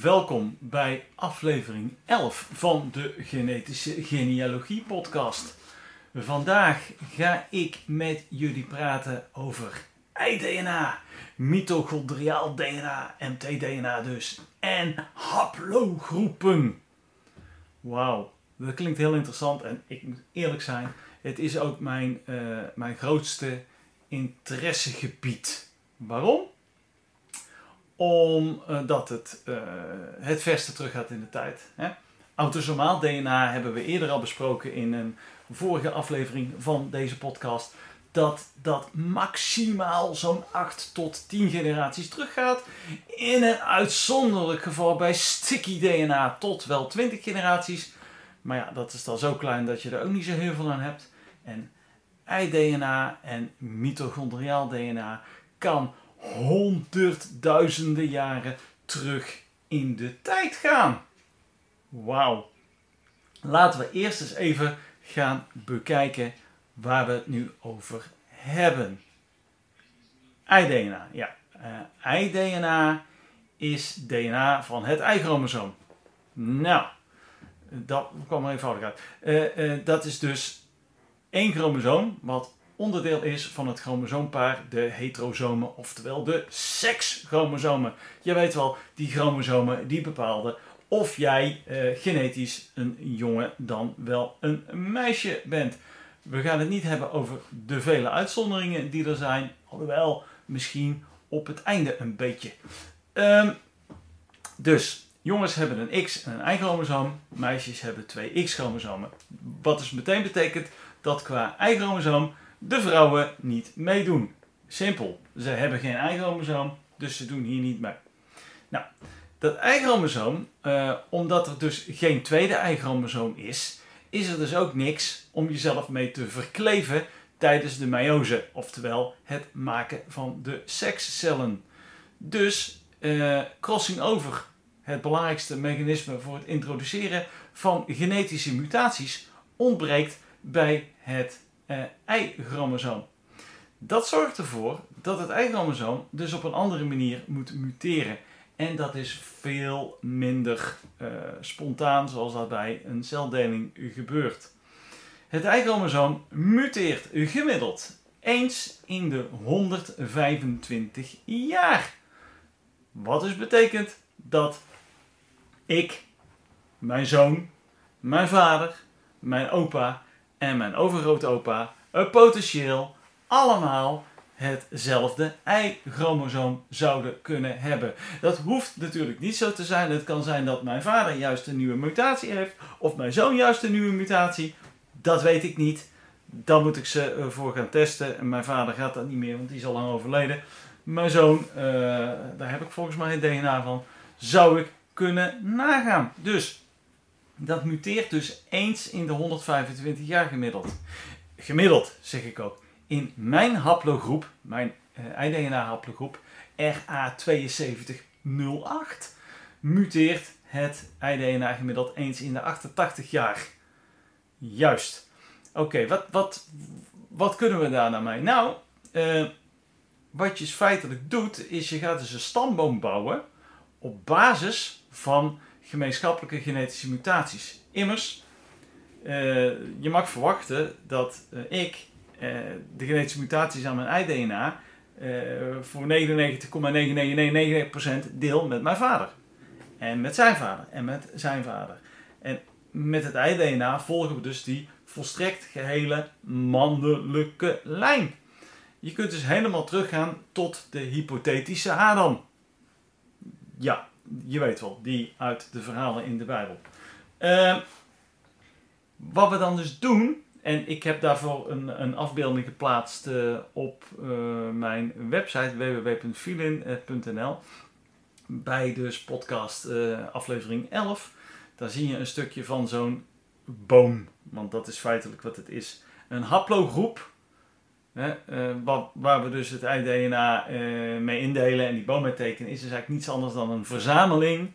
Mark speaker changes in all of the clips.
Speaker 1: Welkom bij aflevering 11 van de Genetische Genealogie Podcast. Vandaag ga ik met jullie praten over ei-DNA, mitochondriaal DNA, MT-DNA dus, en haplogroepen. Wauw, dat klinkt heel interessant en ik moet eerlijk zijn, het is ook mijn, uh, mijn grootste interessegebied. Waarom? omdat het uh, het verste terug gaat in de tijd. Hè? Autosomaal DNA hebben we eerder al besproken in een vorige aflevering van deze podcast. Dat dat maximaal zo'n 8 tot 10 generaties teruggaat. In een uitzonderlijk geval bij sticky DNA tot wel 20 generaties. Maar ja, dat is dan zo klein dat je er ook niet zo heel veel aan hebt. En ei-DNA en mitochondriaal DNA kan honderdduizenden jaren terug in de tijd gaan. Wauw. Laten we eerst eens even gaan bekijken waar we het nu over hebben. Ei-DNA. Ja, ei-DNA is DNA van het ei-chromosoom. Nou, dat kwam er eenvoudig uit. Uh, uh, dat is dus één chromosoom wat onderdeel is van het chromosoompaar, de heterosomen, oftewel de sekschromosomen. Je weet wel, die chromosomen die bepaalden of jij eh, genetisch een jongen dan wel een meisje bent. We gaan het niet hebben over de vele uitzonderingen die er zijn, alhoewel misschien op het einde een beetje. Um, dus jongens hebben een X en een Y-chromosoom, meisjes hebben twee X-chromosomen. Wat dus meteen betekent dat qua Y-chromosoom de vrouwen niet meedoen. Simpel. Ze hebben geen eigen dus ze doen hier niet mee. Nou, dat eigen uh, omdat er dus geen tweede eigen is, is er dus ook niks om jezelf mee te verkleven tijdens de meiose, oftewel het maken van de sekscellen. Dus uh, crossing over, het belangrijkste mechanisme voor het introduceren van genetische mutaties, ontbreekt bij het uh, Y-chromosoom. Dat zorgt ervoor dat het Y-chromosoom dus op een andere manier moet muteren. En dat is veel minder uh, spontaan zoals dat bij een celdeling gebeurt. Het Y-chromosoom muteert gemiddeld eens in de 125 jaar. Wat dus betekent dat ik, mijn zoon, mijn vader, mijn opa en mijn overgrootopa potentieel allemaal hetzelfde Y-chromosoom zouden kunnen hebben. Dat hoeft natuurlijk niet zo te zijn. Het kan zijn dat mijn vader juist een nieuwe mutatie heeft, of mijn zoon juist een nieuwe mutatie. Dat weet ik niet. Dan moet ik ze eh, voor gaan testen. En mijn vader gaat dat niet meer, want die is al lang overleden. Mijn zoon, uh, daar heb ik volgens mij een DNA van, zou ik kunnen nagaan. Dus dat muteert dus eens in de 125 jaar gemiddeld. Gemiddeld, zeg ik ook. In mijn haplogroep, mijn uh, iDNA-haplogroep, RA7208, muteert het iDNA gemiddeld eens in de 88 jaar. Juist. Oké, wat, wat, wat kunnen we daar nou mee? Nou, uh, wat je feitelijk doet, is je gaat dus een stamboom bouwen op basis van gemeenschappelijke genetische mutaties. Immers, uh, je mag verwachten dat ik de genetische mutaties aan mijn iDNA voor 99,9999% deel met mijn vader. En met zijn vader. En met zijn vader. En met het iDNA volgen we dus die volstrekt gehele mannelijke lijn. Je kunt dus helemaal teruggaan tot de hypothetische Adam. Ja, je weet wel, die uit de verhalen in de Bijbel. Uh, wat we dan dus doen, en ik heb daarvoor een, een afbeelding geplaatst uh, op uh, mijn website www.filin.nl bij dus podcast uh, aflevering 11. Daar zie je een stukje van zo'n boom, want dat is feitelijk wat het is. een haplogroep, hè, wat, waar we dus het ei-DNA uh, mee indelen en die boom mee tekenen, is dus eigenlijk niets anders dan een verzameling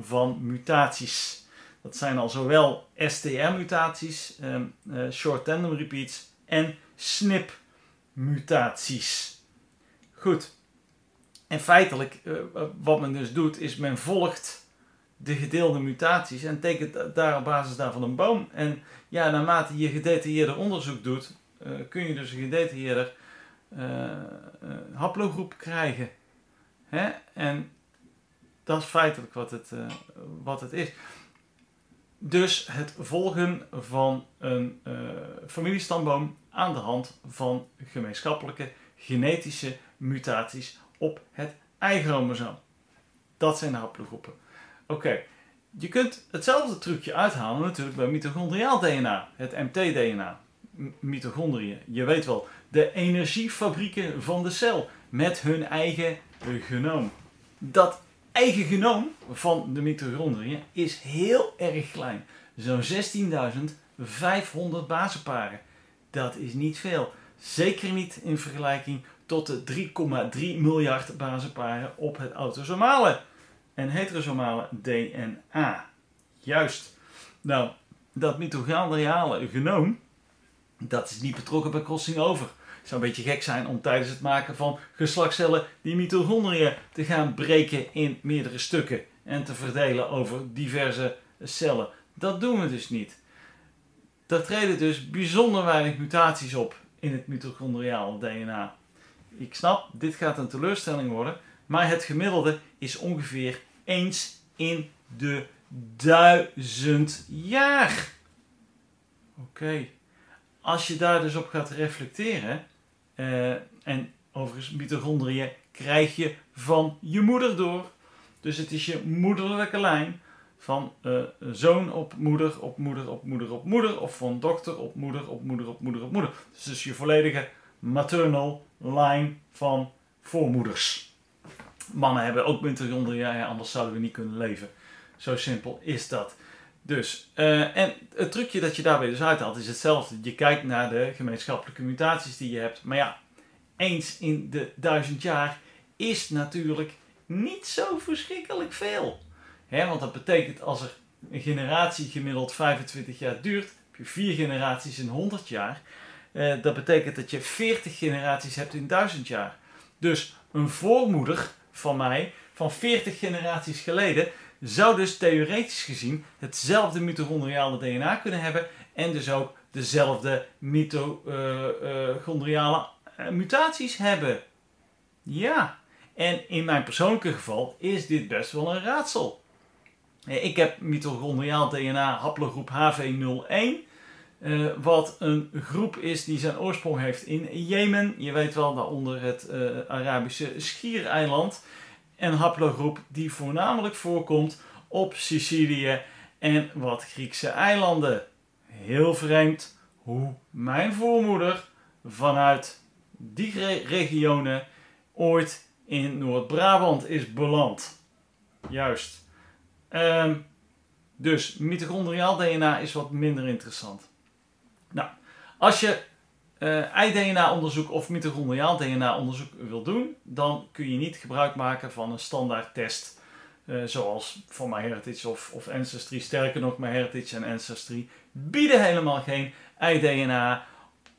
Speaker 1: van mutaties. Dat zijn al zowel STR-mutaties, um, uh, short tandem repeats en SNP-mutaties. Goed. En feitelijk, wat men dus doet, is men volgt de gedeelde mutaties en tekent daar op basis daarvan een boom. En ja, naarmate je gedetailleerder onderzoek doet, uh, kun je dus een gedetailleerder haplogroep krijgen. Hè? En dat is feitelijk wat het, wat het is. Dus het volgen van een familiestamboom aan de hand van gemeenschappelijke genetische mutaties op het Y-chromosoom. Dat zijn de haplogroepen. Oké, je kunt hetzelfde trucje uithalen natuurlijk bij mitochondriaal DNA, het MT-DNA. Mitochondriën, je weet wel, de energiefabrieken van de cel met hun eigen genoom. Dat eigen genoom van de mitochondriën is heel erg klein. Zo'n 16.500 basenparen. Dat is niet veel. Zeker niet in vergelijking tot de 3,3 miljard basenparen op het autosomale en heterosomale DNA. Juist. Nou, dat mitochondriale genoom, dat is niet betrokken bij crossing over. Zou een beetje gek zijn om tijdens het maken van geslachtscellen die mitochondriën te gaan breken in meerdere stukken en te verdelen over diverse cellen. Dat doen we dus niet. Er treden dus bijzonder weinig mutaties op in het mitochondriale DNA. Ik snap, dit gaat een teleurstelling worden, maar het gemiddelde is ongeveer eens in de duizend jaar. Oké. Als je daar dus op gaat reflecteren, uh, en overigens mitochondriën krijg je van je moeder door. Dus het is je moederlijke lijn van uh, zoon op moeder, op moeder, op moeder, op moeder. Of van dokter op moeder, op moeder, op moeder, op moeder. Dus het is je volledige maternal line van voormoeders. Mannen hebben ook mitochondriën, anders zouden we niet kunnen leven. Zo simpel is dat. Dus, uh, en het trucje dat je daarbij dus uithaalt is hetzelfde. Je kijkt naar de gemeenschappelijke mutaties die je hebt. Maar ja, eens in de duizend jaar is natuurlijk niet zo verschrikkelijk veel. He, want dat betekent als er een generatie gemiddeld 25 jaar duurt, heb je vier generaties in 100 jaar. Uh, dat betekent dat je 40 generaties hebt in 1000 jaar. Dus een voormoeder van mij van 40 generaties geleden zou dus theoretisch gezien hetzelfde mitochondriale DNA kunnen hebben en dus ook dezelfde mitochondriale uh, uh, mutaties hebben. Ja, en in mijn persoonlijke geval is dit best wel een raadsel. Ik heb mitochondriaal DNA haplogroep HV01. Uh, wat een groep is die zijn oorsprong heeft in Jemen. Je weet wel, daaronder het Arabische schiereiland. Een haplogroep die voornamelijk voorkomt op Sicilië en wat Griekse eilanden. Heel vreemd hoe mijn voormoeder vanuit die re regionen ooit in Noord-Brabant is beland. Juist. Um, dus mitochondriaal DNA is wat minder interessant. Nou, als je ei-DNA-onderzoek of mitochondriaal DNA-onderzoek wil doen, dan kun je niet gebruik maken van een standaard test. Uh, zoals van MyHeritage of, of Ancestry. Sterker nog, MyHeritage en Ancestry bieden helemaal geen ei-DNA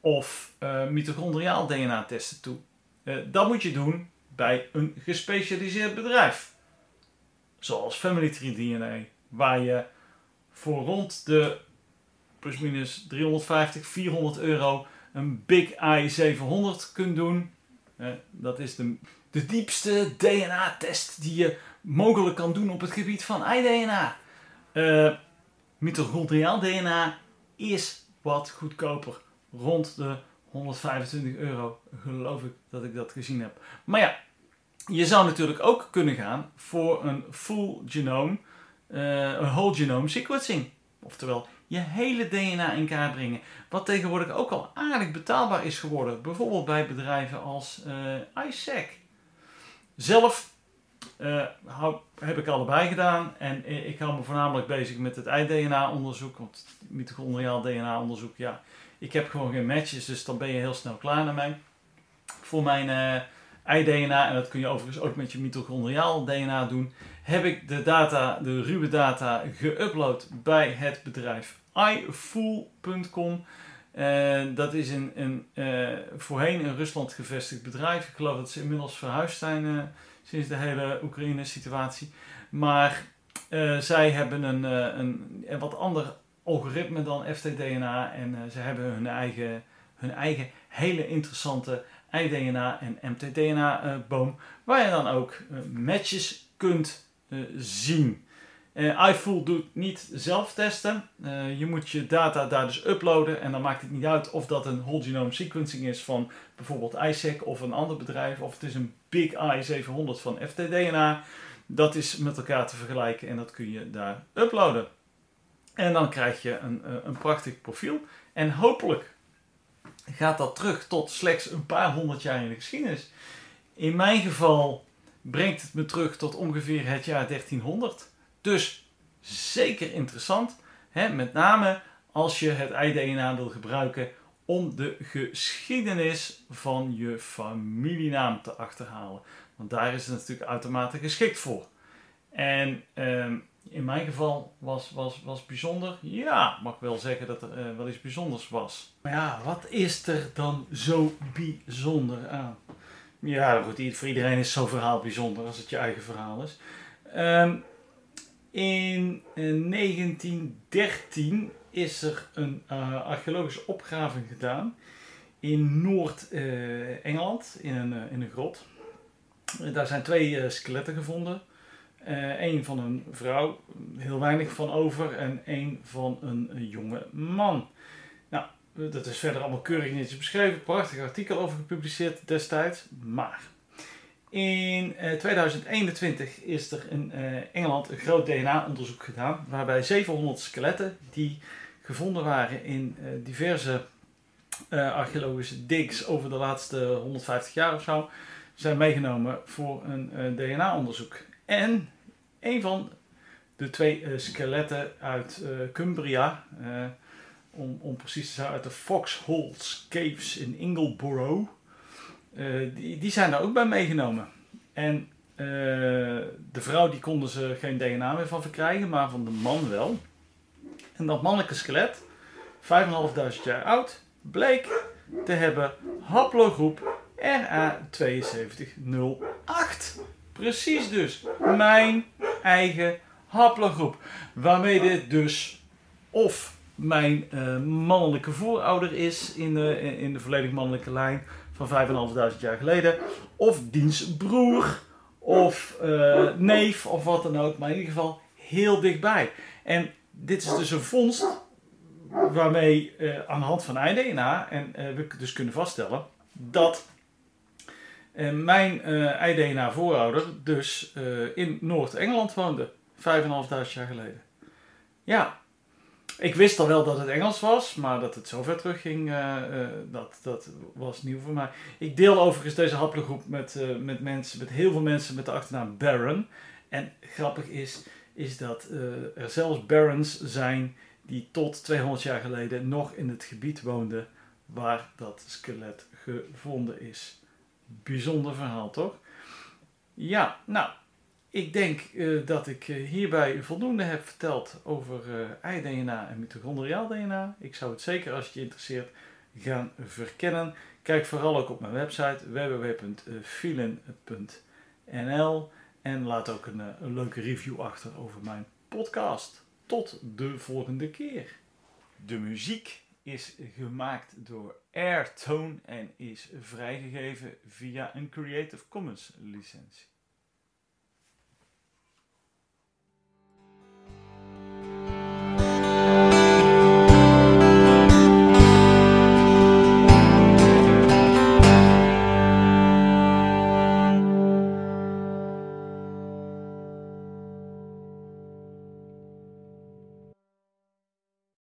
Speaker 1: of uh, mitochondriaal DNA-testen toe. dat moet je doen bij een gespecialiseerd bedrijf. Zoals Family Tree DNA, waar je voor rond de plus minus 350, 400 euro een Big Eye 700 kunt doen. dat is de, de diepste DNA-test die je mogelijk kan doen op het gebied van i-DNA. Eh, mitochondriaal DNA is wat goedkoper. Rond de 125 euro, geloof ik dat ik dat gezien heb. Maar ja, je zou natuurlijk ook kunnen gaan voor een full genome, uh, een whole genome sequencing. Oftewel, je hele DNA in kaart brengen. Wat tegenwoordig ook al aardig betaalbaar is geworden. Bijvoorbeeld bij bedrijven als uh, ISAC. Zelf eh, hou, heb ik allebei gedaan. En eh, ik hou me voornamelijk bezig met het ei-DNA-onderzoek. Want mitochondriaal DNA-onderzoek, ja, ik heb gewoon geen matches. Dus dan ben je heel snel klaar naar mij. Voor mijn uh, ei-DNA, en dat kun je overigens ook met je mitochondriaal DNA doen, heb ik de data, de ruwe data, geüpload bij het bedrijf iFool.com. Uh, dat is een, een uh, voorheen in Rusland gevestigd bedrijf. Ik geloof dat ze inmiddels verhuisd zijn uh, sinds de hele Oekraïne-situatie. Maar zij hebben een, een, een, wat ander algoritme dan FTDNA. En ze hebben hun eigen, hun eigen hele interessante iDNA en mtDNA-boom. waar je dan ook matches kunt zien. Uh, iFool doet niet zelf testen. Uh, je moet je data daar dus uploaden. En dan maakt het niet uit of dat een whole genome sequencing is van bijvoorbeeld ISEC of een ander bedrijf. Of het is een Big I700 van FTDNA. Dat is met elkaar te vergelijken en dat kun je daar uploaden. En dan krijg je een, uh, een prachtig profiel. En hopelijk gaat dat terug tot slechts een paar honderd jaar in de geschiedenis. In mijn geval brengt het me terug tot ongeveer het jaar 1300. Dus zeker interessant. Hè? Met name als je het iDNA wil gebruiken om de geschiedenis van je familienaam te achterhalen. Want daar is het natuurlijk uitermate geschikt voor. En ehm, in mijn geval was, was, was bijzonder. Ja, mag wel zeggen dat er uh, wel iets bijzonders was. Maar ja, wat is er dan zo bijzonder aan? Ja, goed, voor iedereen is zo'n verhaal bijzonder als het je eigen verhaal is. Um, in 1913 eh, is er een uh, archeologische opgraving gedaan in Noord-Engeland, in, een, in een grot. Daar zijn twee skeletten gevonden. Eén van een vrouw, heel weinig van over, en één van een jonge man. Nou, dat is verder allemaal keurig netjes beschreven. Prachtig artikel over gepubliceerd destijds. Maar in 2021 eh, is er in uh, Engeland een groot DNA-onderzoek gedaan, waarbij 700 skeletten die gevonden waren in uh, diverse archeologische digs over de laatste 150 jaar of zo, zijn meegenomen voor een DNA-onderzoek. En een van de twee skeletten uit Cumbria, om, om precies te zijn uit de Foxholes Caves in Ingleborough, die, die zijn daar ook bij meegenomen. En uh, de vrouw die konden ze geen DNA meer van verkrijgen, maar van de man wel. En dat mannelijke skelet, 5.500 jaar oud, bleek te hebben haplogroep RA7208. Precies dus, mijn eigen haplogroep. Waarmee dit dus of mijn uh, mannelijke voorouder is in de, in de volledig mannelijke lijn van 5.500 jaar geleden. Of diens broer of uh, neef of wat dan ook. Maar in ieder geval heel dichtbij. En dit is dus een vondst waarmee uh, aan de hand van iDNA en uh, we dus kunnen vaststellen dat mijn iDNA voorouder dus in Noord-Engeland woonde. 5.500 jaar geleden. Ja, ik wist al wel dat het Engels was, maar dat het zo ver terug ging, uh, uh, dat, dat was nieuw voor mij. Ik deel overigens deze haplogroep met, uh, met mensen, met heel veel mensen met de achternaam Baron. En grappig is, is dat er zelfs Barons zijn die tot 200 jaar geleden nog in het gebied woonden waar dat skelet gevonden is. Bijzonder verhaal, toch? Ja, nou, ik denk uh, dat ik uh, hierbij voldoende heb verteld over uh, ei-DNA en mitochondriaal DNA. Ik zou het zeker als het je interesseert gaan verkennen. Kijk vooral ook op mijn website www.filin.nl en laat ook een, een leuke review achter over mijn podcast. Tot de volgende keer. De muziek is gemaakt door Airtone en is vrijgegeven via een Creative Commons licentie.